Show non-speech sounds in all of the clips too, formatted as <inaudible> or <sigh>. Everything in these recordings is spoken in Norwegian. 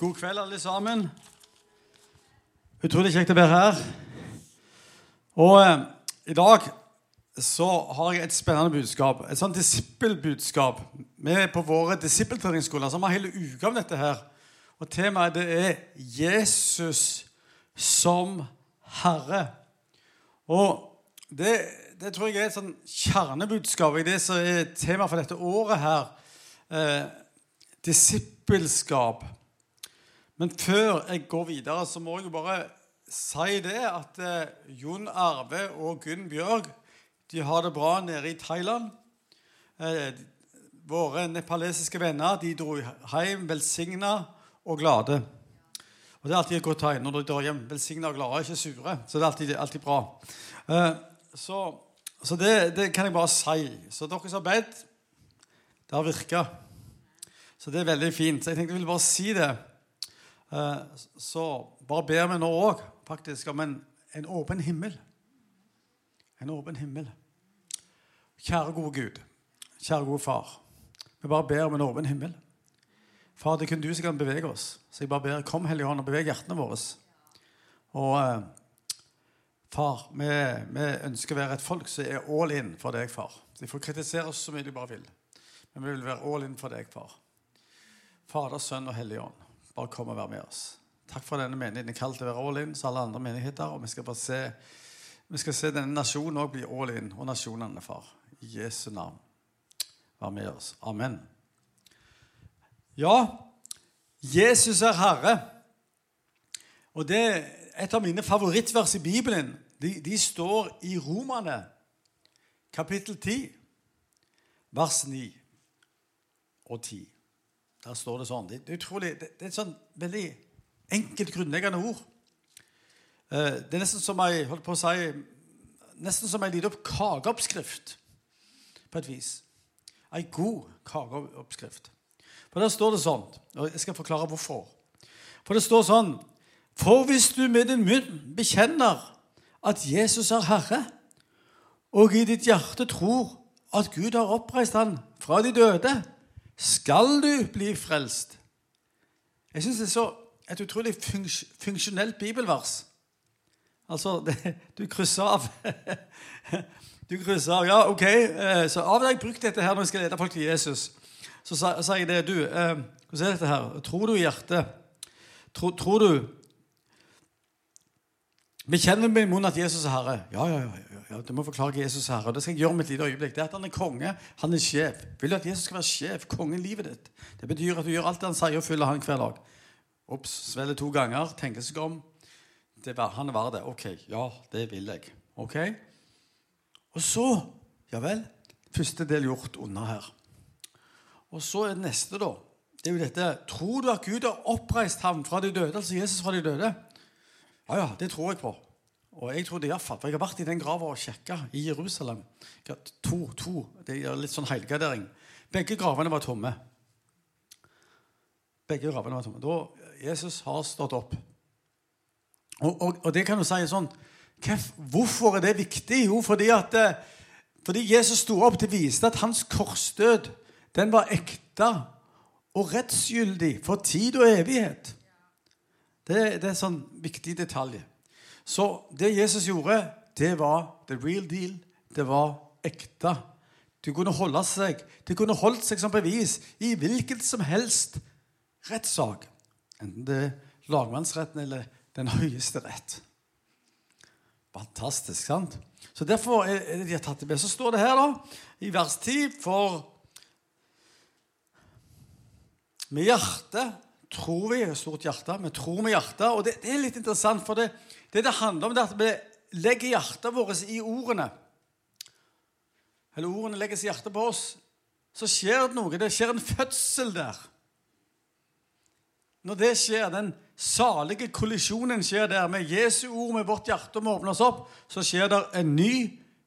God kveld, alle sammen. Utrolig kjekt å være her. Og eh, i dag så har jeg et spennende budskap. Et sånt disippelbudskap. Vi er på våre disippeltreningsskoler som har hele uka om dette her. Og temaet det er 'Jesus som Herre'. Og det, det tror jeg er et sånn kjernebudskap i det som er temaet for dette året her. Eh, disippelskap. Men før jeg går videre, så må jeg jo bare si det at eh, Jon Arve og Gunn Bjørg de har det bra nede i Thailand. Eh, våre nepalesiske venner de dro hjem velsigna og glade. Og Det er alltid et godt tegn når de drar hjem velsigna og glade, ikke sure. Så det er alltid, alltid bra. Eh, så, så det, det, kan jeg bare si. Så dere som har bedt, det har virka. Så det er veldig fint. Så jeg tenkte jeg ville bare si det. Eh, så bare ber vi nå òg faktisk om en, en, åpen himmel. En åpen himmel. Kjære gode Gud, kjære gode far. Vi bare ber om en åpen himmel. Far, det er kun du som kan bevege oss. Så jeg bare ber, kom Hellige Hånd og beveg hjertene våre. Og eh, far, vi, vi, ønsker å være et folk som er all in for deg, far. De får kritisere oss så mye de bare vil. Men vi vil være all in for deg, far. Fader, Sønn og Hellige Ånd, bare kom og vær med oss. Takk for denne menigheten er kaldt å være all in så alle andre menigheter. Og vi skal bare se, vi skal se denne nasjonen òg bli all in, og nasjonene, far. I Jesu navn. Vær med oss. Amen. Ja, Jesus er Herre. Og det er et av mine favorittvers i Bibelen. De, de står i Romane, kapittel 10, vers 9 og 10. Der står det sånn. Det, er utrolig, det, det er et sånn veldig enkelt, grunnleggende ord. Eh, det er nesten som ei holdt på å si, nesten som ei liten kakeoppskrift, på et vis. Ei god kakeoppskrift. For der står det sånn, og jeg skal forklare hvorfor. For det står sånn For hvis du med din munn bekjenner at Jesus er Herre, og i ditt hjerte tror at Gud har oppreist han fra de døde, skal du bli frelst. Jeg syns det er så et utrolig funksjonelt bibelvers. Altså, det, du krysser av. <laughs> Du krysser av. Ja, OK. Eh, så av og til har jeg brukt dette her når jeg skal lede folk til Jesus. Så sa jeg det. Du, eh, hvordan er dette her? Tror du i hjertet Tror, tror du Vi kjenner med munnen at Jesus er Herre. Ja, ja, ja, ja. Du må forklare Jesus er Herre. Det skal jeg gjøre med et lite øyeblikk. Det er at Han er konge. Han er sjef. Vil du at Jesus skal være sjef? Kongen i livet ditt? Det betyr at du gjør alt det han sier, og følger han hver dag. Ops, svelger to ganger, tenker seg om. Var, han verdt det. Ok, ja, det vil jeg. Ok? Og så Ja vel. Første del gjort unna her. Og så er det neste, da. Det er jo dette Tror du at Gud har oppreist ham fra de døde? Altså Jesus fra de døde? Ja, ja, det tror jeg på. Og jeg tror det iallfall. For jeg har vært i den grava og sjekka i Jerusalem. To, to. Det er litt sånn helgardering. Begge gravene var tomme. Begge gravene var tomme. Da Jesus har stått opp. Og, og, og det kan du si sånn Hvorfor er det viktig? Jo, fordi at fordi Jesus sto opp, det viste at hans korsdød den var ekte og rettsgyldig for tid og evighet. Det, det er en sånn viktig detalj. Så det Jesus gjorde, det var the real deal. Det var ekte. Det kunne holde seg, det kunne holdt seg som bevis i hvilken som helst rettssak. Enten det er lagmannsretten eller den høyeste rett. Fantastisk, sant? Så Derfor er det de har tatt det med. Så står det her da, i vers 10 For med hjertet tror vi Stort hjerte. Vi tror med hjertet. Og det, det er litt interessant, for det det, det handler om, det at vi legger hjertet vårt i ordene. Eller ordene legges i hjertet på oss. Så skjer det noe. Det skjer en fødsel der. Når det skjer, den salige kollisjonen skjer der med Jesu ord med vårt hjerte må oss opp, så skjer det en ny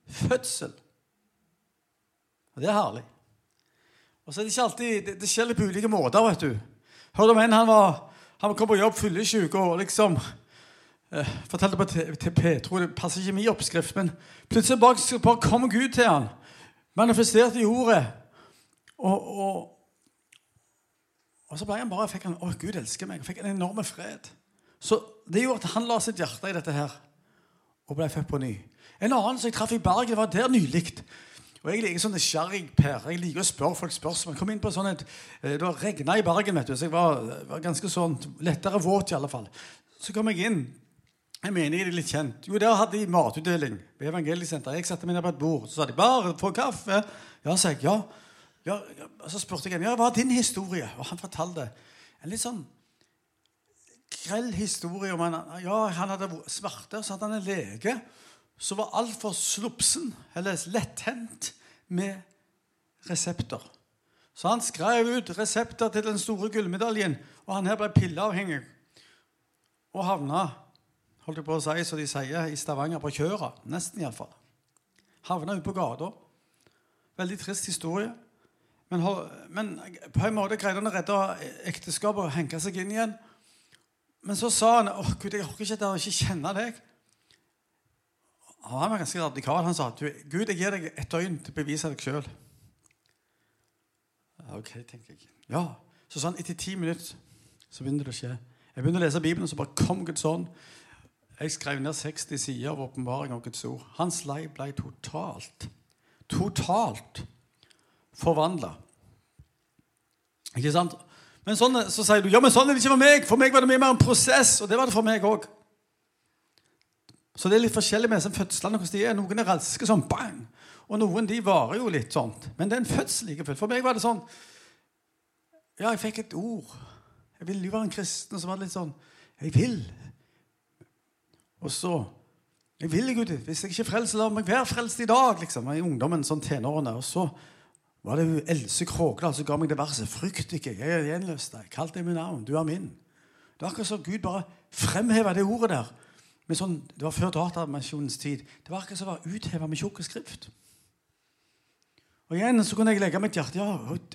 fødsel. Og det er herlig. Og så er det ikke alltid, det skjer litt på ulike måter, vet du. Hørte om en han, var, han kom på jobb fyllesyk og liksom eh, fortalte på Petro Det passer ikke min oppskrift, men plutselig bare, bare kom Gud til han. Manifesterte i ordet. Og, og, Og så ble han bare, fikk han, å, Gud elsker meg. fikk en enorm fred. Så det gjorde at han la sitt hjerte i dette her og ble født på ny. En annen som jeg traff i Bergen, var der nylig. Og jeg liker sånn nysgjerrig, Per. Jeg liker å spørre folk spørsmål. Jeg kom inn på sånn et, det Det regna i Bergen, vet du, så jeg var, var ganske sånn lettere våt i alle fall. Så kom jeg inn. Jeg mener jeg er litt kjent. Jo, der hadde de matutdeling ved Evangeliesenteret. Jeg satte meg ned på et bord. Så sa de 'Bare få kaffe'. Ja, sa jeg. Ja. ja. Så spurte jeg ham ja, hva er din historie. Og han fortalte en litt sånn grell historie om han, ja, han hadde smerte, så hadde han en lege som var altfor slupsen eller letthendt med resepter. Så han skrev ut resepter til den store gullmedaljen, og han her ble pilleavhengig og havna holdt jeg på å si, som de sier i Stavanger, på kjøret. Nesten, iallfall. Havna ute på gata. Veldig trist historie. Men, men, på en måte greide han å redde ekteskapet og henke seg inn igjen. Men så sa han åh Gud, jeg orker ikke, ikke kjenne deg. Han var ganske radikal. Han sa Gud, jeg gir deg et døgn til å bevise deg sjøl. Ok, tenker jeg. Ja. Så sånn etter ti minutter så begynner det å skje. Jeg begynner å lese Bibelen, så bare kom Guds ånd. Jeg skrev ned 60 sider av åpenbaring av Guds ord. Hans lei ble totalt, totalt forvandla. Ikke sant? Men sånn, så sier du ja, men sånn er det ikke for meg. For meg var det mye mer en prosess, og det var det for meg òg. Så det er litt forskjellig med disse fødslene. hvordan de er. Noen er raske sånn bang, og noen de varer jo litt sånn. Men det er en fødsel like fullt. For meg var det sånn Ja, jeg fikk et ord. Jeg ville jo være en kristen. Og så var det litt sånn Jeg vil. Og så Jeg vil, Gud. Hvis jeg ikke er frelst, la meg være frelst i dag. liksom, I ungdommen, sånn tenårene. Og så var det Else Kråkdal som ga meg det verset. 'Frykt ikke, jeg er gjenløst deg. Kall deg med navn. Du er min.' Det var akkurat som Gud bare fremheva det ordet der. Men sånn, det var før datamasjonens tid. Det var akkurat som å være utheva med tjukk skrift. Og igjen så kunne jeg legge mitt hjerte ja,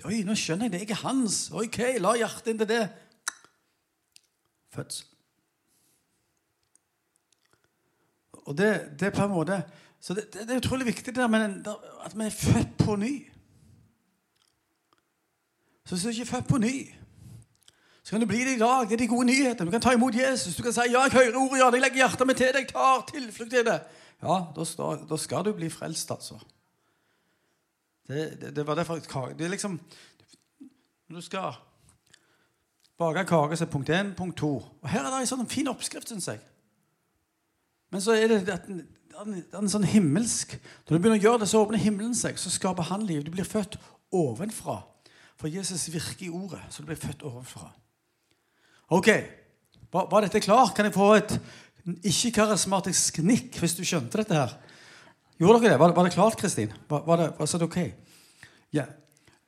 oi, nå skjønner jeg det. Jeg er hans. Ok, la hjertet inn til det. Fødsel. Og det, det på en måte Så det, det, det er utrolig viktig det der med at vi er født på ny. Så hvis du ikke er født på ny så kan du bli det i dag. Det er de gode nyhetene. Du kan ta imot Jesus. Du kan si 'Ja, jeg hører ordet. Ja, jeg legger hjertet mitt til deg. Jeg tar tilflukt i det.' Ja, da, står, da, skal du bli frelst, altså. Det, det, det var derfor Det er liksom Når du skal bake kake, så er punkt én, punkt to. Og her er det en sånn fin oppskrift, syns jeg. Men så er det at den, den sånn himmelsk. Når du begynner å gjøre det, så åpner himmelen seg. Så skaper han liv. Du blir født ovenfra. For Jesus virker i ordet, så du blir født ovenfra. Ok, var, var dette klart? Kan jeg få et ikke-karismatisk nikk hvis du skjønte dette her? Gjorde dere det? Var, var det klart, Kristin? Var, var, det, var det ok? Ja.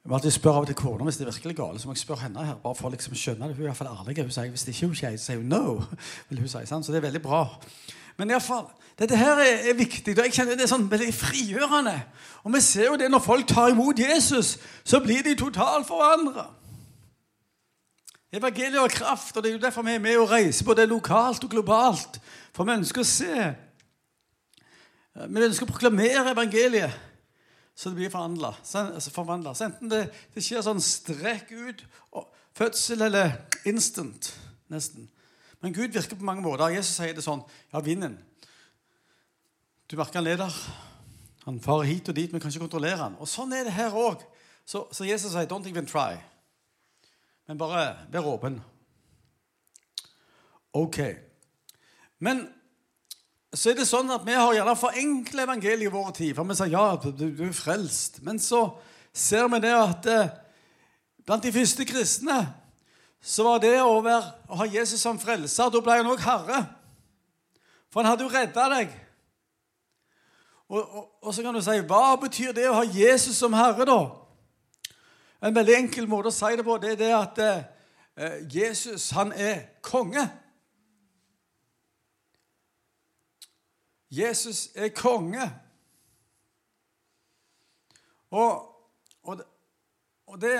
Jeg alltid spørre av og til kona hvis det er virkelig galt. Så må jeg spørre henne her, bare for å liksom skjønne det. Hun er i hvert fall ærlig. Hun sier, Hvis det ikke er sier, så sier hun no. <laughs> vil hun si, sant? Så det er veldig bra. Men i alle fall, dette her er, er viktig. og jeg kjenner Det er sånn veldig frigjørende. Og vi ser jo det når folk tar imot Jesus, så blir de totalt forandra. Evangeliet har kraft, og det er jo derfor vi er med og reiser både lokalt og globalt. For vi ønsker å se. Vi ønsker å proklamere evangeliet så det blir forvandla. Altså enten det, det, skjer sånn strekk ut, fødsel eller instant, nesten. Men Gud virker på mange måter. Jesus sier det sånn Ja, vinden. Du merker han leder. Han farer hit og dit, men kan ikke kontrollere han. Og sånn er det her òg. Så, så Jesus sier 'don't even try'. Men bare vær åpen. Ok. Men så er det sånn at vi har gjerne forenkla evangeliet i vår tid. For vi sier ja, du, du, er frelst. Men så ser vi det at eh, blant de første kristne så var det å, være, å ha Jesus som frelser Da ble han òg herre. For han hadde jo redda deg. Og, og, og, så kan du si hva betyr det å ha Jesus som herre, da? En veldig enkel måte å si det på det er det at eh, Jesus han er konge. Jesus er konge. Og, og, og det,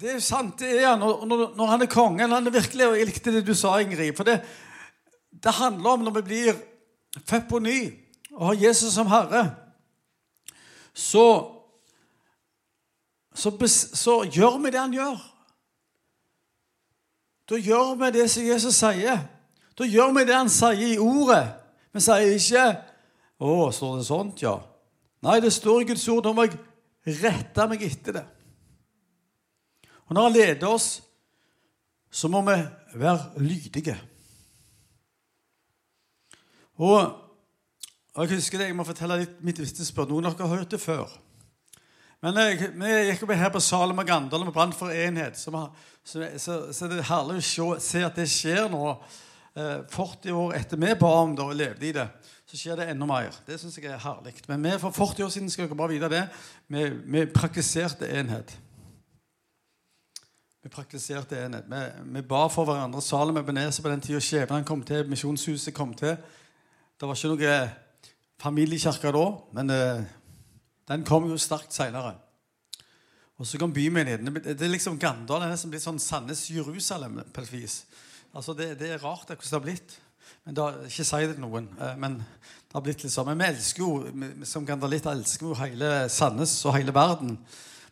det, er sant, det er han. Og når, når han er konge han er virkelig, og Jeg likte det du sa, Ingrid. For det, det handler om når vi blir født på ny og har Jesus som herre, så så, så, gjør vi det han gjør. da gjør vi det som Jesus sier. Da gjør vi det han sier i ordet. Vi sier ikke 'Å, står det sånt, ja?' Nei, det står i Guds ord. Da må jeg rette meg etter det. Og når han leder oss, så må vi være lydige. Og jeg husker det, jeg må fortelle litt mitt vitnesbyrd. Noen av dere har hørt det før. Men jeg, vi gikk opp her på Salem og Gandal og brant for enhet. Så, så, så, så, det er herlig å se, se at det skjer nå. Eh, 40 år etter vi ba om det og levde i det, så skjer det enda mer. Det syns jeg er herlig. Men vi for 40 år siden skal dere bare vite det, vi, vi praktiserte enhet. Vi praktiserte enhet. Vi, vi ba for hverandre. Salem Ebenezer på den tida skjebnen kom til, misjonshuset kom til. Det var ikke noe familiekirke da, men eh, den kom jo sterkt seinere. Og så kom bymenigheten. Det er liksom Gandal er nesten blitt sånn Sandnes Jerusalem på. Altså det, det, er rart hvordan det har blitt. Men da, Ikke si det til noen. Eh, men det har blitt litt sånn. Men vi elsker jo, som gandalitter elsker jo hele Sandnes og hele verden.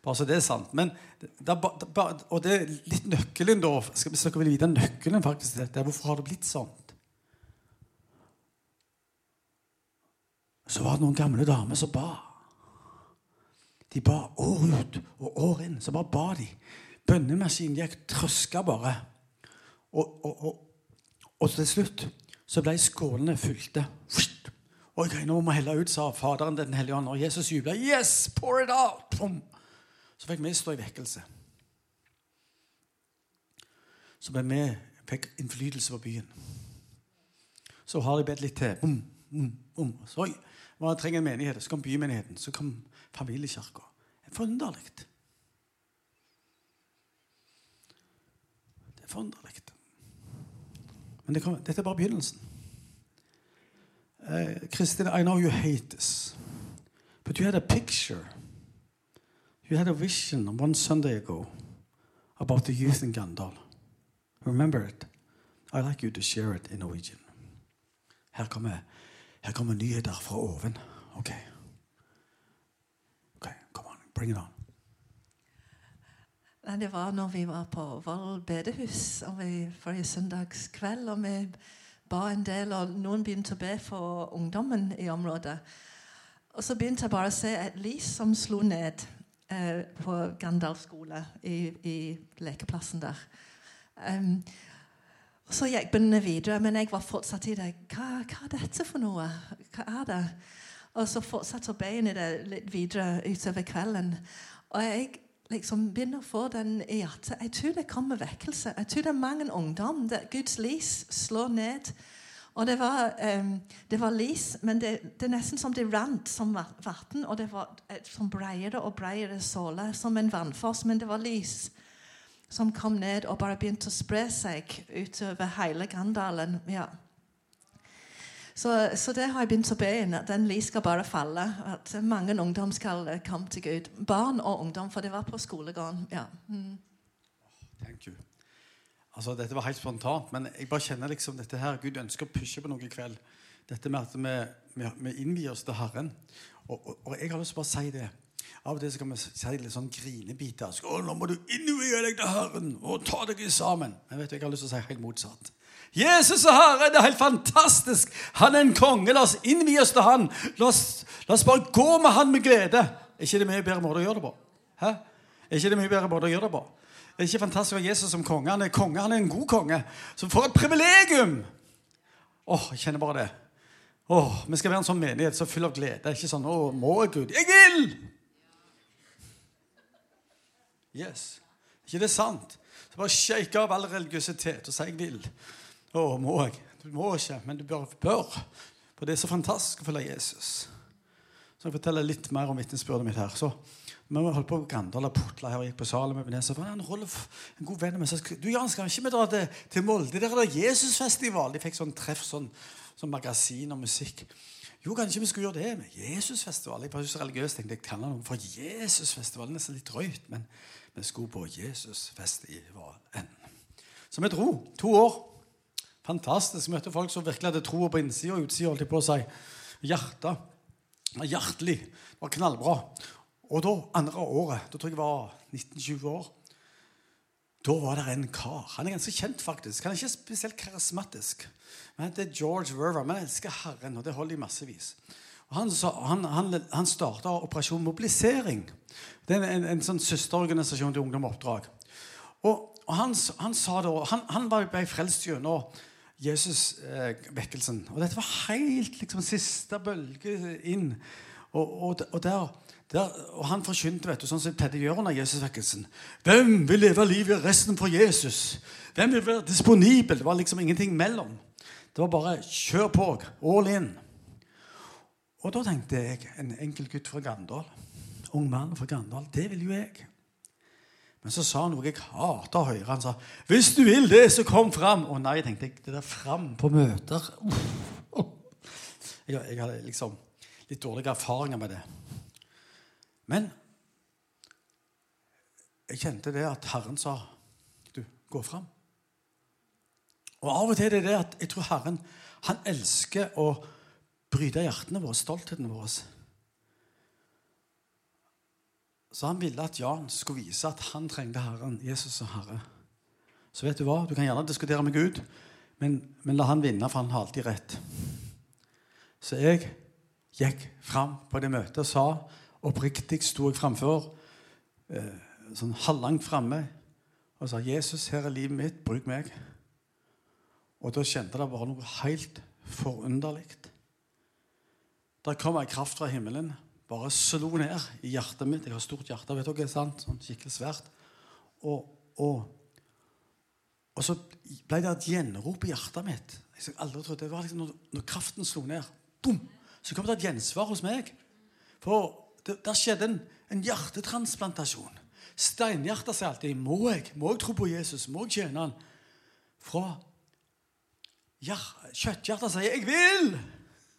Bare så det er sant. Men da, da, og det er litt nøkkelen, da. Hvis dere vil vite nøkkelen faktisk til dette, hvorfor har det blitt sånn? så var det noen gamle damer som ba. De ba år ut og år inn. Så bare ba de. Bønnemaskinen gikk trøska bare. Og, og, og, og, til slutt så ble skålene fylte. Ok, nå må helle ut, sa Faderen Den hellige ånd. Og Jesus jubla. Yes, pour it out! Så fikk vi stå i vekkelse. Så ble vi fikk innflytelse på byen. Så har de bedt litt til. Um, um, um. Så, man trenger en menighet. Så kom bymenigheten. Så kom familiekirka. Er forunderlig. Det er forunderlig. Men det kan, dette er bare begynnelsen. Uh, Kristin, I know you hate this, but you had a picture. You had a vision one Sunday ago about the youth in Gandal. Remember it? I'd like you to share it in Norwegian. Her kommer her kommer nyheter fra oven. OK. Bring it on. Det var når vi var på Vold bedehus forrige søndagskveld. og Vi ba en del, og noen begynte å be for ungdommen i området. Og så begynte jeg bare å se et lys som slo ned eh, på Gandal skole, i, i lekeplassen der. Um, og Så gikk bøndene videre, men jeg var fortsatt i det. Hva, hva, er dette for noe? Hva er det? Og så fortsetter beinet det litt videre utover kvelden. Og jeg liksom begynner å få den i hjertet. Jeg tror det kommer vekkelse. Jeg tror det er mange ungdom. der Guds lys slår ned. Og det var, um, det var lys, men det, det, er nesten som det rant som vann. Og det var som bredere og bredere såle, som en vannfoss, men det var lys som kom ned og bare begynte å spre seg utover hele Gandalen. Ja. Så, så, det har jeg begynt å be inn. At den lys skal bare falle. At mange ungdom skal komme til Gud. Barn og ungdom, for det var på skolegården. Ja. Mm. Thank you. Altså, dette var helt spontant, men jeg bare kjenner liksom dette her, Gud ønsker å pushe på noe i kveld. Dette med at vi, vi, vi innvier oss til Herren. Og, og, og jeg har lyst til å bare si det. Av og til kan vi si litt sånn grinebiter. Så, 'Nå må du innvie deg til Herren og ta deg sammen.' Men vet du, jeg har lyst til å si helt motsatt. Jesus er Herre. Det er helt fantastisk. Han er en konge. La oss innvie oss til han. La oss, la oss, bare gå med han med glede. Er ikke det mye bedre måte å gjøre det på? Hæ? Er ikke det mye bedre måte å gjøre det på? Det er ikke fantastisk å ha Jesus som konge. Han er konge, han er en god konge. Så for et privilegium! Åh, jeg kjenner bare det. Åh, Vi skal være en sånn menighet så full av glede. Ikke sånn 'Å, må jeg, Gud?' Jeg vil! Yes. ikke det sant? Så bare shake av all religiøsitet og si 'jeg vil'. Å, må jeg? Du må ikke, men du bør. bør. For det er så fantastisk å følge Jesus. Så jeg forteller litt mer om vitnesbyrdet mitt her. Så vi holdt på Gandal og Putla her og gikk på Salem. med Benesa. En, en god venn av meg sa du Jan, skal ikke vi dra til, til Molde? Der er det Jesusfestival. De fikk sånn treff, sånn, sånn magasin og musikk. Jo, kanskje vi skulle gjøre det med Jesusfestival. Jeg var så religiøs, tenkte jeg kaller noe for Jesusfestival. Nesten litt drøyt, men vi skulle på Jesusfestivalen. Så vi dro. To år. Fantastisk. Møtte folk som virkelig hadde troa på innsida og utsida. holdt jeg på å si. Hjertet. Hjertelig. Det var knallbra. Og da, andre året, da tror jeg jeg var 19-20 år, Da var det en kar. Han er ganske kjent, faktisk. Han er ikke spesielt karismatisk. Han heter George Verver. Men jeg elsker Herren, og det holder i massevis. Og han, han, han, han starta Operasjon Mobilisering. Det er en, en, sånn søsterorganisasjon til Ungdom og Oppdrag. Og, og han, han sa det, han, han ble frelst gjennom Jesus-vekkelsen. og dette var helt liksom, siste bølge inn. Og, og, og, der, der, og han forkynte, vet du, sånn som Teddy gjør under Jesus-vekkelsen. Hvem vil leve livet resten for Jesus? Hvem vil være disponibel? Det var liksom ingenting mellom. Det var bare kjør på. All in. Og da tenkte jeg en enkel gutt fra Gandal, ung mann fra Gandal, det vil jo jeg. Men så sa han noe jeg hater å høre. Han sa 'Hvis du vil det, så kom fram.' Å nei, tenkte jeg. Det der fram på møter. Jeg, jeg hadde liksom litt dårlige erfaringer med det. Men jeg kjente det at Herren sa 'Du, gå fram'. Og av og til er det det at jeg tror Herren han elsker å bryte hjertene våre, stoltheten vår. Så han ville at Jan skulle vise at han trengte Herren, Jesus som Herre. Så vet du hva, du kan gjerne diskutere med Gud, men, men la han vinne, for han har alltid rett. Så jeg gikk fram på det møtet og sa oppriktig sto jeg framfor, eh, sånn halvlangt framme, og sa 'Jesus, her er livet mitt, bruk meg'. Og da kjente det bare noe helt forunderlig. Der kom ei kraft fra himmelen, bare slo ned i hjertet mitt. Jeg har stort hjerte, vet dere, sant? sånn skikkelig svært. Og, og, og så ble det et gjenrop i hjertet mitt. Jeg aldri trodde, det var liksom når, når kraften slo ned. Boom! Så kom det et gjensvar hos meg. For det, der skjedde en, en hjertetransplantasjon. Steinhjertet sier alltid 'Må jeg? Må jeg tro på Jesus? Må jeg tjene han?' Fra hjer- kjøtthjertet sier 'Jeg vil'.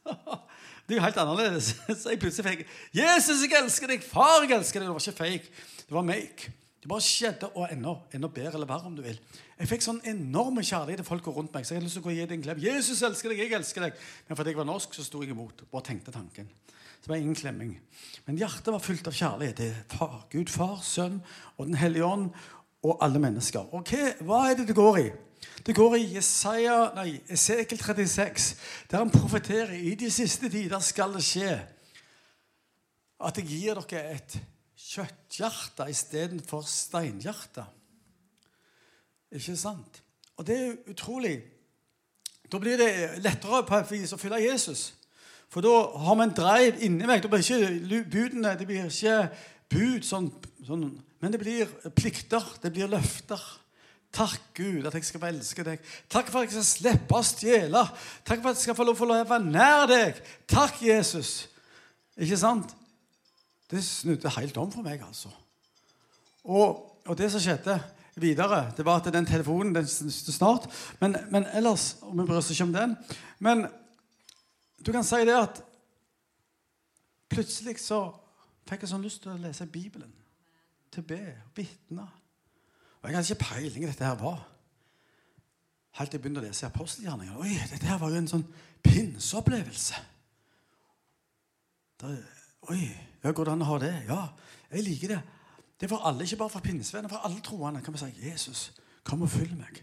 <laughs> Det er jo helt annerledes. <laughs> Så jeg plutselig fikk 'Jesus, jeg elsker deg'. 'Far, jeg elsker deg'. Det var ikke fake. Det var make. Det bare skjedde, og enda, enda bedre eller verre, om du vil. Jeg fikk sånn enorme kjærlighet til folka rundt meg. Så jeg hadde lyst til å gå og gi deg en klem. 'Jesus elsker deg, jeg elsker deg'. Men fordi jeg var norsk, så sto jeg imot. Bare tenkte tanken. Så det var ingen klemming. Men hjertet var fullt av kjærlighet til far, Gud, Far, Sønn og Den hellige ånd og alle mennesker. Og hva, hva er det det går i? Det går i Jesaja, nei, Esekel 36, der han profeterer i de siste tider skal det skje at jeg gir dere et kjøtthjerte istedenfor steinhjerte. Ikke sant? Og det er utrolig. Da blir det lettere på et vis å følge Jesus. For da har vi en dreiv inni meg. Det blir ikke budene, det blir ikke bud, sånn, sånn, men det blir plikter, det blir løfter. Takk, Gud, at jeg skal få elske deg. Takk for at jeg skal slippe å stjele. Takk for at jeg skal få lov til å leve nær deg. Takk, Jesus. Ikke sant? Det snudde helt om for meg, altså. Og, og det som skjedde videre, det var at den telefonen den snudde snart. Men, men ellers og Vi bryr oss ikke om den. Men du kan si det at plutselig så fikk jeg sånn lyst til å lese Bibelen. Til å be, vitne. Og jeg hadde ikke peiling dette her var. Helt til jeg begynte å lese apostelgjerningene. Oi, dette her var jo en sånn pinseopplevelse. Oi, ja, går det an å ha det? Ja, jeg liker det. Det er for alle, ikke bare for pinsevenner. For alle troende kan vi si Jesus, kom og fyll meg.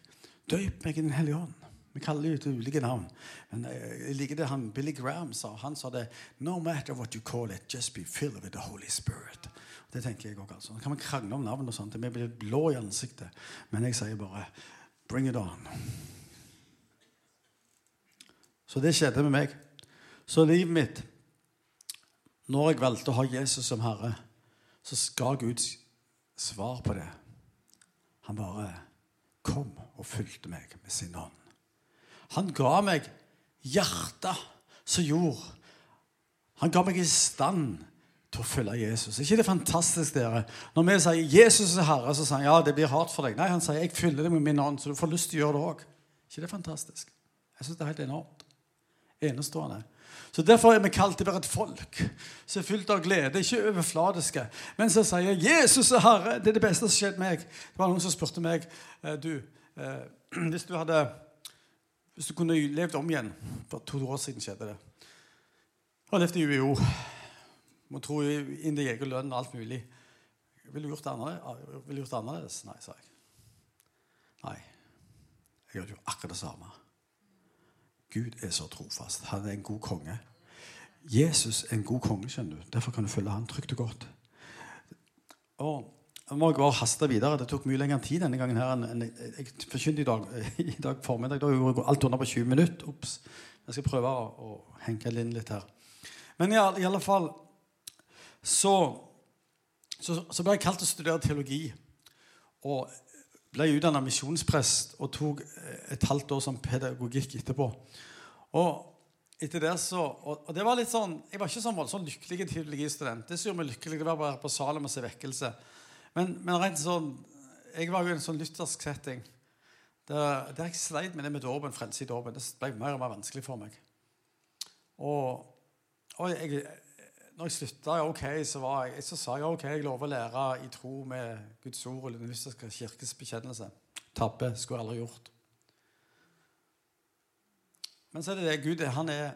Døyp meg i Den hellige ånd. Vi kaller det ulike navn. Men eh, jeg liker det han Billy Graham sa. Han sa det No matter what you call it, just be filled with the Holy Spirit. Det tenker jeg også, altså. Nå kan vi krangle om navn og sånt. Vi blir blå i ansiktet. Men jeg sier bare Bring it on. Så det skjedde med meg. Så livet mitt Når jeg valgte å ha Jesus som herre, så ga Gud svar på det. Han bare kom og fulgte meg med sin ånd. Han ga meg hjertet som gjorde Han ga meg i stand til å følge Jesus. Er ikke det fantastisk, dere? Når vi sier 'Jesus er Herre', så sier han ja, det blir hardt for deg. Nei, han sier 'jeg fyller det med min ånd', så du får lyst til å gjøre det òg. ikke det fantastisk? Jeg syns det er helt enormt. Enestående. Så Derfor er vi kalt til å være et folk som er fylt av glede, ikke overfladiske, men som sier 'Jesus er Herre'. Det er det beste som skjedde meg. Det var noen som spurte meg eh, du, eh, <clears throat> hvis du hadde hvis du kunne levd om igjen For to år siden skjedde det. Jeg har levd i UiO. Må tro inn i egen lønn og alt mulig. Annerledes? Ville du gjort det annerledes? Nei, sa jeg. Nei. Jeg gjør jo akkurat det samme. Gud er så trofast. Han er en god konge. Jesus er en god konge, skjønner du. Derfor kan du følge han trygt og godt. Og jeg må bare haste videre. Det tok mye lengre tid denne gangen. her enn Jeg forkynte i dag, <laughs> i dag formiddag. Da går alt under på 20 minutter. Ops. Jeg skal prøve å, å henke inn litt her. Men i, i alle fall så, så, så ble jeg kalt til å studere teologi. Og ble utdanna misjonsprest og tok et halvt år som pedagogikk etterpå. Og etter det så, og, det var litt sånn, Jeg var ikke sånn voldsomt lykkelig teologistudent. Det som gjorde meg lykkelig, det var bare på Salem og se vekkelse. Men, men rent sånn, jeg var jo i en sånn luthersk setting. Der, der jeg sleit med det med dåpen, frelse i dåpen. Det ble mer og mer vanskelig for meg. Og, og jeg, når jeg slutta ok, så, så, sa jeg ok, jeg lover å lære i tro med Guds ord og den lutherske kirkes bekjennelse. Tabbe skulle jeg aldri gjort. Men så er det det Gud er. Han er,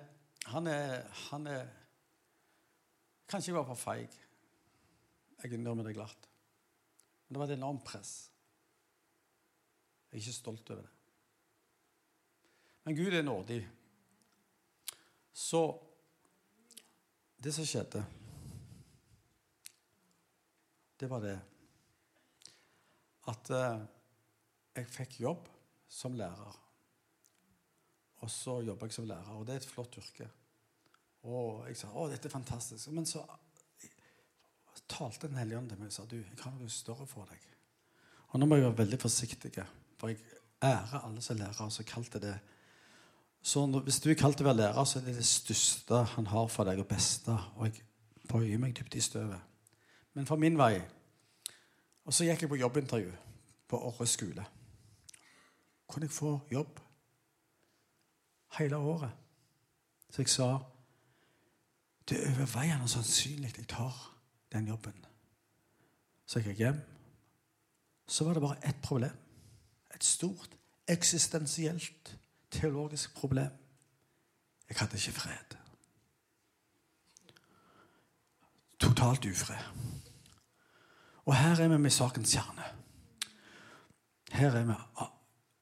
han er, han er Kanskje jeg var for feig. Jeg innrømmer det glatt. Men det var et enormt press. Jeg er ikke stolt over det. Men Gud er nådig. Så det som skjedde, det var det at eh, jeg fikk jobb som lærer. Og så jobba jeg som lærer, og det er et flott yrke. Og jeg sa å, dette er fantastisk. Men så talte Den hellige ånd til meg og sa du, jeg har noe større for deg. Og nå må jeg være veldig forsiktig, for jeg ærer alle som lærere som kalte det. Så hvis du er kalt til å være lærer, så er det det største han har for deg, og beste. Og jeg bøyer meg dypt i støvet. Men for min vei Og så gikk jeg på jobbintervju på Orre skole. Kunne jeg få jobb hele året? Så jeg sa det er overveiende sannsynlig jeg tar den jobben. Så gikk jeg hjem. Så var det bare ett problem. Et stort, eksistensielt, teologisk problem. Jeg hadde ikke fred. Totalt ufred. Og her er vi med sakens kjerne. Her er vi.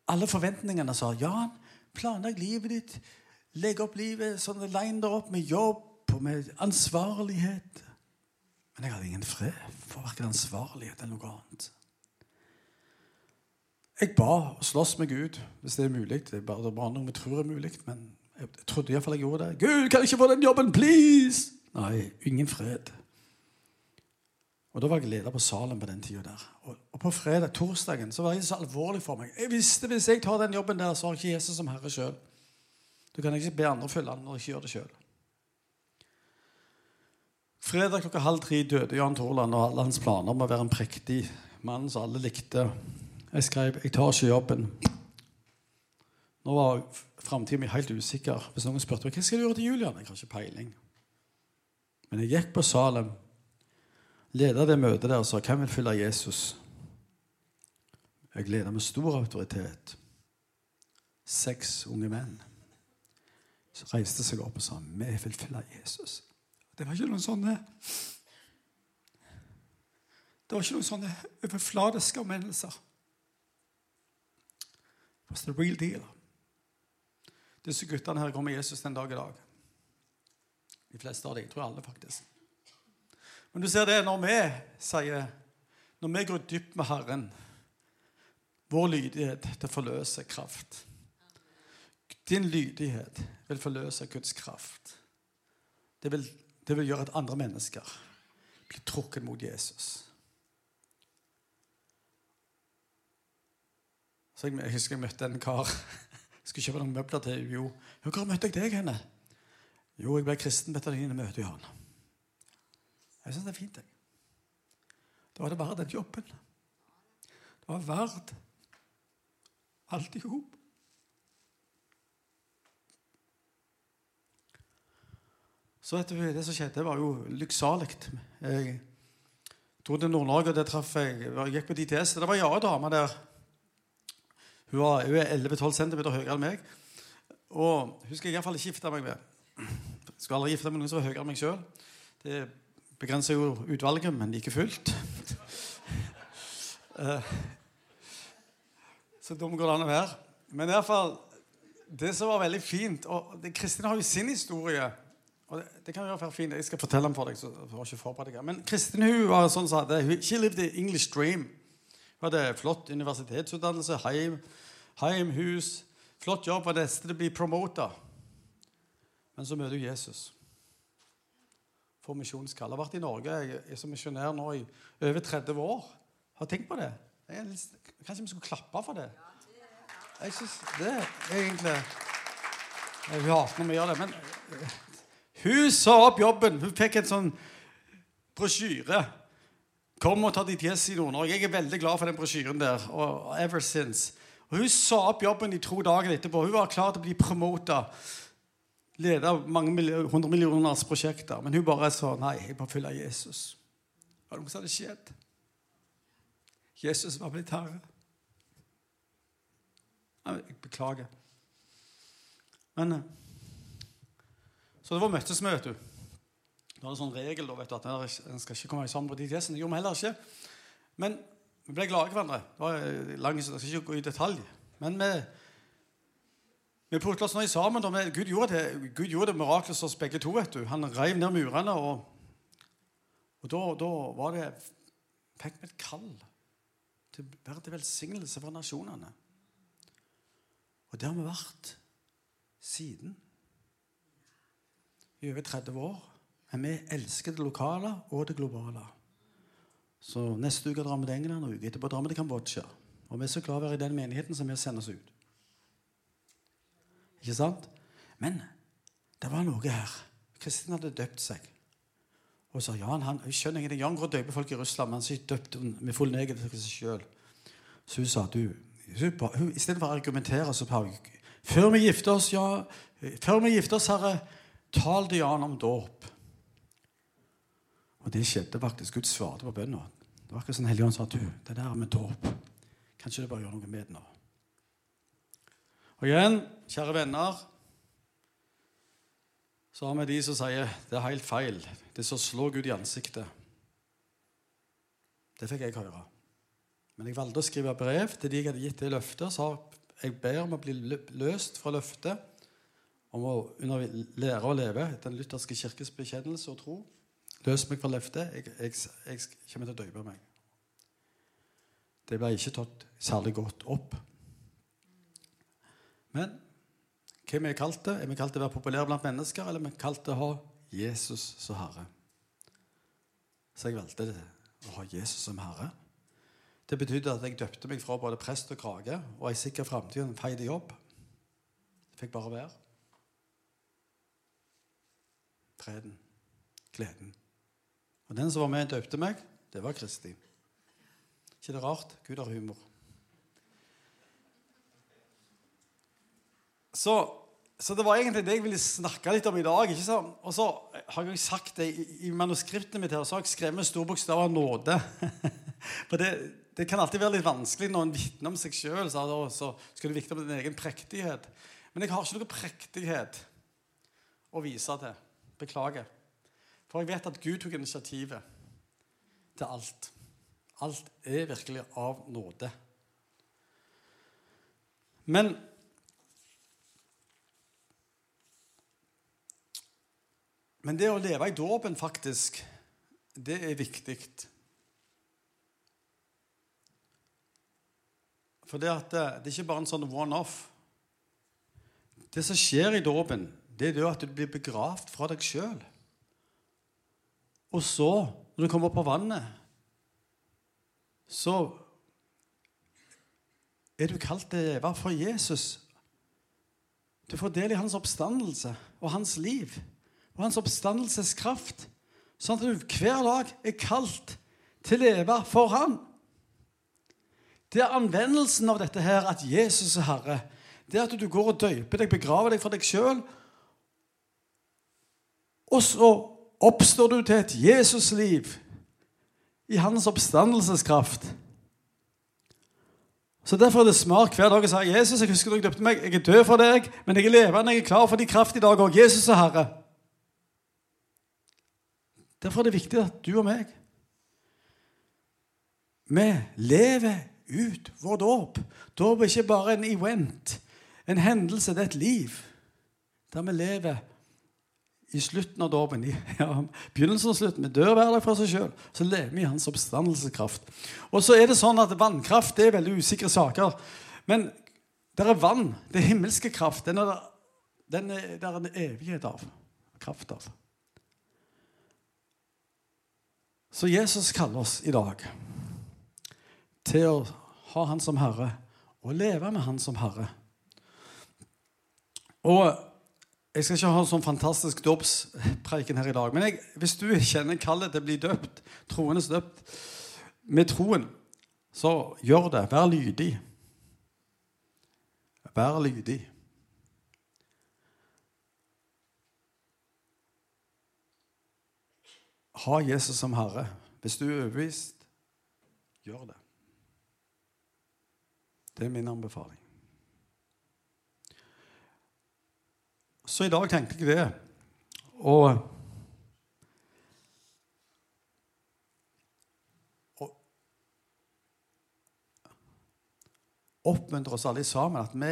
Alle forventningene sa Jan, planlegg livet ditt. Legg opp livet sånn line deg opp med jobb og med ansvarlighet. Men jeg hadde ingen fred for verken ansvarlighet eller noe annet. Jeg ba og sloss med Gud, hvis det er mulig. Det er bare, bare noe vi tror er mulig, men jeg trodde iallfall jeg gjorde det. Gud, kan jeg ikke få den jobben, please? Nei, ingen fred. Og Da var jeg leder på Salem på den tida der. Og, på fredag, torsdagen så var det så alvorlig for meg. Jeg visste Hvis jeg tar den jobben der, så har ikke Jesus som herre sjøl. Du kan ikke be andre følge han når jeg ikke gjør det sjøl. Fredag klokka halv tre døde Jan Torland og alle hans planer om å være en prektig mann som alle likte. Jeg skrev 'Jeg tar ikke jobben'. Nå var framtida mi helt usikker. Hvis noen spurte meg hva skal du gjøre til Julian, jeg har ikke peiling. Men jeg gikk på Salem, leda det møtet der og sa 'Hvem vil følge Jesus?' Jeg leda med stor autoritet. Seks unge menn. Så reiste seg opp og sa 'Vi vil følge Jesus'. Det var ikke noen sånne Det var ikke noen sånne overfladiske omvendelser. Det var the real deal. Disse guttene her går med Jesus den dag i dag. De fleste av dem. Jeg tror alle, faktisk. Men du ser det når vi sier Når vi går dypt med Herren Vår lydighet til forløser kraft. Din lydighet vil forløse Guds kraft. Det vil det vil gjøre at andre mennesker blir trukket mot Jesus. Så jeg, jeg husker jeg møtte en kar <laughs> jeg skulle kjøpe noen møbler til Jo. Hvor møtte jeg deg henne? Jo, jeg ble kristen etter dine møter, Johan. Jeg syns det er fint, jeg. Da var det bare den jobben. Det var verdt alt i hop. Så vet du, Det som skjedde, var jo lykksalig. Jeg dro til Nord-Norge, og der traff jeg jeg gikk på DTS. Det var ei annen dame der. Hun, var, hun er 11-12 cm høyere enn meg. Og hun skal jeg iallfall ikke gifte meg med. Jeg skal aldri gifte meg med noen som er høyere enn meg sjøl. Det begrenser jo utvalget, men like fullt. <laughs> Eh, så dum går det an å være. Men i hvert fall, det som var veldig fint og det, Kristin har jo sin historie. Og Det, det kan jo være fint. Jeg skal fortelle den for deg. så jeg har ikke forberedt deg. Men Kristin hun var sånn som hadde, She lived the English dream. Hun hadde flott universitetsutdannelse, heim, heim hus, flott jobb. og neste det blir promota. Men så møter hun Jesus. Får misjonskall. Har vært i Norge jeg er som misjonær nå i over 30 år. Har tenkt på det. Jeg litt, kanskje vi skulle klappe for det? Jeg syns det egentlig Hun hater når vi gjør det, men hun sa opp jobben. Hun fikk en sånn brosjyre. Kom og ta ditt gjess i Nord-Norge. Jeg er veldig glad for den brosjyren der. Og ever since. Og Hun sa opp jobben i to dager etterpå. Hun var klar til å bli promota. Lede mange hundre millioners prosjekter. Men hun bare sa nei, jeg må følge Jesus. Var det noe som hadde skjedd? Jesus var blitt herre. Jeg beklager. Men eh, Så det var møtesmøte. Det var det sånn regel da, vet du, at en skal ikke komme sammen på de testene. Det gjorde vi heller ikke. Men vi ble glade i hverandre. Det var langt, så Jeg skal ikke gå i detalj. Men vi, vi putla oss nå sammen. Da, Gud, gjorde det, Gud det miraklet hos oss begge to. vet du. Han reiv ned murene. Og, og da, da var det fikk vi et kall til å være til velsignelse for nasjonene. Og det har vi vært siden. I over 30 år. Men vi elsker det lokale og det globale. Så neste uke drar vi til England, og uka etterpå drar vi til Kambodsja. Og vi er så glad å være i den menigheten som vi sender oss ut. Ikke sant? Men det var noe her. Kristin hadde døpt seg. Og sa Jan han, jeg skjønner ingenting. Jan går og døper folk i Russland, men han er døpt med full neger til seg sjøl. Så hun sa du, Istedenfor å argumentere så sa hun Før vi gifter oss, ja, før vi gifter oss, Herre, tal til Jan om dåp. Og det skjedde faktisk. Gud svarte på bønna. Det var akkurat sånn Helligånd sa du, det der med dåp Kanskje du bare gjør noe med det nå? Og igjen, kjære venner, så har vi de som sier det er helt feil. Det som slår Gud i ansiktet. Det fikk jeg høre. Men jeg valgte å skrive brev til de jeg hadde gitt det løftet. Så jeg ber om å bli løst fra løftet om å lære å leve etter den lutherske kirkes bekjennelse og tro. Løs meg fra løftet. Jeg, jeg, jeg kommer til å døpe meg. Det ble ikke tatt særlig godt opp. Men hvem er vi kalt det? Er vi kalt til å være populære blant mennesker, eller er vi kalt til å ha Jesus som Herre? Så jeg valgte det, å ha Jesus som Herre. Det betydde at jeg døpte meg fra både prest og krage og ei sikker framtid og en feit jobb. Det fikk bare være. Freden. Gleden. Og den som var med og døpte meg, det var Kristi. ikke det rart? Gud har humor. Så, så, det var egentlig det jeg ville snakke litt om i dag. ikke sant? Og så har jeg sagt det i, i manuskriptet mitt her, så har jeg skrevet med store bokstaver 'nåde'. <laughs> For det, det kan alltid være litt vanskelig når en vitner om seg sjøl. Så skal du vitne om din egen prektighet. Men jeg har ikke noe prektighet å vise til. Beklager. For jeg vet at Gud tok initiativet til alt. Alt er virkelig av nåde. Men Men det å leve i dåpen, faktisk, det er viktig. For det, at det, det er ikke bare en sånn one-off. Det som skjer i dåpen, det er det at du blir begravd fra deg sjøl. Og så, når du kommer opp på vannet, så er du kalt til å for Jesus. Du får del i hans oppstandelse og hans liv og hans oppstandelseskraft. Sånn at du hver dag er kalt til å leve for ham. Det er anvendelsen av dette her, at Jesus er Herre. Det er at du går og døyper deg, begraver deg for deg sjøl. Og så oppstår du til et Jesusliv i hans oppstandelseskraft. Så Derfor er det smart hver dag å si Jesus, jeg husker du døpte meg, jeg er død for deg, men jeg er levende, jeg er klar for din kraft i dag òg. Jesus er Herre. Derfor er det viktig at du og meg vi lever ut vår dåp. Dåp er ikke bare en event, en hendelse, det er et liv. Der vi lever i slutten av dåpen. i <laughs> Ja, begynnelsen og slutten. Vi dør hver dag for seg sjøl. Så lever vi i hans oppstandelseskraft. Og så er det sånn at vannkraft det er veldig usikre saker. Men det er vann. Det er himmelske kraft. Den er, den er, det er en evighet av. Kraft av. Så Jesus kaller oss i dag til å ha Han som Herre og leve med Han som Herre. Og Jeg skal ikke ha en sånn fantastisk dåpspreiken her i dag. Men jeg, hvis du kjenner kallet til å bli døpt, troende døpt, med troen, så gjør det. Vær lydig. Vær lydig. Ha Jesus som Herre. Hvis du er overbevist, gjør det. Det er min anbefaling. Så i dag tenkte jeg det. Og, og oppmuntre oss alle sammen at vi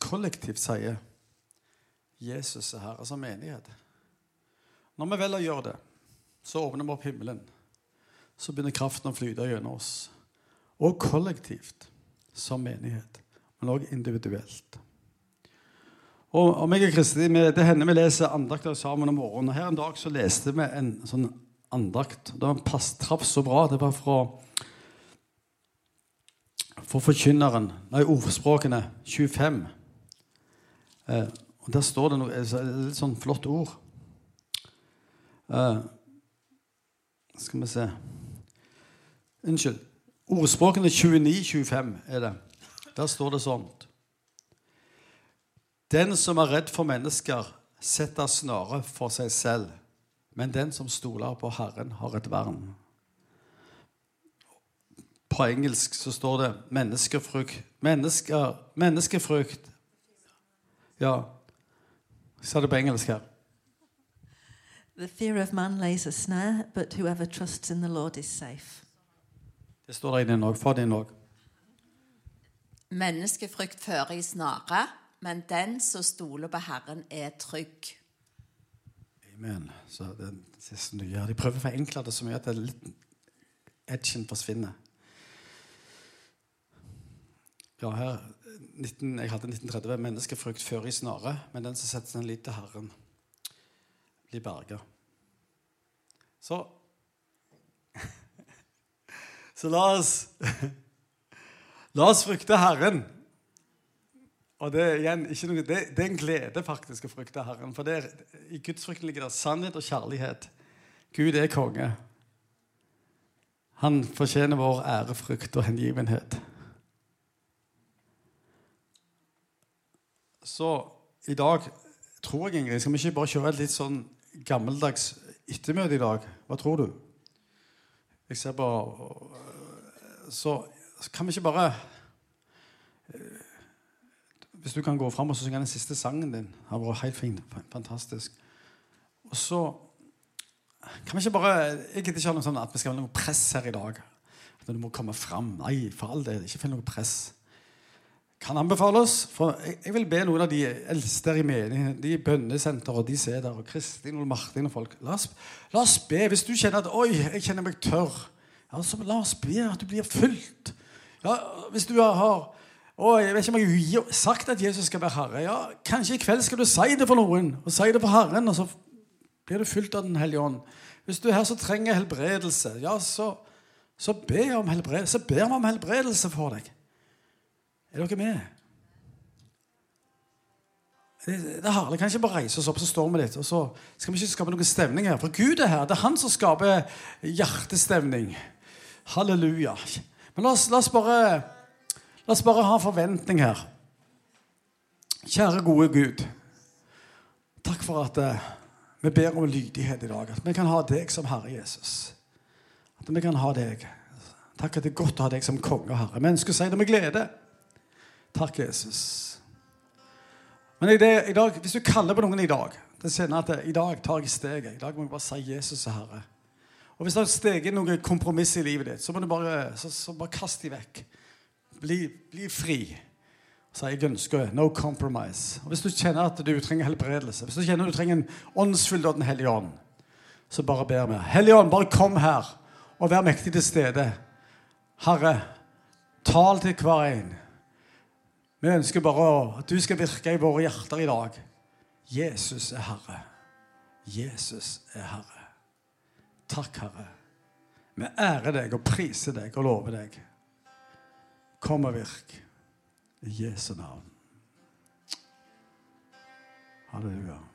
kollektivt sier Jesus er Herre som menighet. Når vi velger å gjøre det, så åpner vi opp himmelen. Så begynner kraften å flyte gjennom oss. Og kollektivt som menighet, men òg individuelt. Og, og meg og Kristi, Det hender vi leser andakter sammen om morgenen. og Her en dag så leste vi en sånn andakt. Det var pass, traff så bra. Det var fra for forkynneren, nei, ordspråkene 25. Eh, og Der står det noe et litt sånn flott ord. Eh, skal vi se Unnskyld. Ordspråkene 29-25 er det. Der står det sånn Den som er redd for mennesker, setter snare for seg selv. Men den som stoler på Herren, har et vern. På engelsk så står det menneskefrukt Mennesker, Menneskefrukt Ja. Sa det på engelsk her. The fear of man lays a snare, but whoever trusts in the Lord is safe. Det står der i din òg. For din òg. Menneskefrykt fører i snare, men den som stoler på Herren, er trygg. Amen. Så det siste du gjør. De prøver å forenkle det så mye at det litt edgen forsvinner. Ja, her 19, Jeg hadde 1930. Menneskefrykt før i snare, men den som setter sin lit til Herren, blir berga. Så <laughs> Så la oss <laughs> La oss frykte Herren. Og det er, igjen, ikke noe, det, det er en glede faktisk å frykte Herren. For er, i gudsfrykten ligger det sannhet og kjærlighet. Gud er konge. Han fortjener vår ærefrykt og hengivenhet. Så i dag tror jeg, Ingrid, skal vi ikke bare kjøre et litt sånn gammeldags ettermøte i dag? Hva tror du? Jeg ser på Så kan vi ikke bare Hvis du kan gå fram og synge den siste sangen din. Det har vært helt fint. Fantastisk. Og så kan vi ikke bare Jeg gidder ikke ha noe sånn at vi skal ha noe press her i dag. At du må komme fram. Nei, for all del. Ikke finn noe press kan anbefales. For jeg, jeg, vil be noen av de eldste her i menigheten, de bønnesenter og de som er der, og Kristin og Martin og folk la oss, la oss, be. Hvis du kjenner at 'oi, jeg kjenner meg tørr', ja, så la oss be at du blir fylt. Ja, hvis du har å, jeg vet ikke om jeg har sagt at Jesus skal være herre. Ja, Kanskje i kveld skal du si det for noen, og si det for Herren, og så blir du fylt av Den hellige ånd. Hvis du er her som trenger helbredelse, ja, så, så be om helbredelse. Så ber vi om helbredelse for deg. Er dere med? Det er herlig. Kan ikke bare reise oss opp, så står vi litt. Og så skal vi ikke skape noen stemning her. For Gud er her. Det er han som skaper hjertestemning. Halleluja. Men la oss, la oss, bare, la oss bare ha forventning her. Kjære, gode Gud. Takk for at eh, vi ber om lydighet i dag. At vi kan ha deg som Herre Jesus. At vi kan ha deg. Takk at det er godt å ha deg som konge og herre. Vi ønsker å si det med glede. Takk, Jesus. Men i, det, i dag, hvis du kaller på noen i dag det kjenner at det, I dag tar jeg steget. I dag må jeg bare si Jesus er Herre. Og Hvis det har steget noen kompromiss i livet ditt, så må du bare, så, så bare kaste dem vekk. Bli, bli fri. Så jeg ønsker no compromise. Og Hvis du kjenner at du trenger helbredelse, hvis du kjenner at du trenger en åndsfylde av Den hellige ånd, så bare ber vi. Hellige ånd, bare kom her og vær mektig til stede. Herre, tal til hver en. Vi ønsker bare at du skal virke i våre hjerter i dag. Jesus er Herre. Jesus er Herre. Takk, Herre. Vi ærer deg og priser deg og lover deg. Kom og virk. I Jesu navn. Halleluja.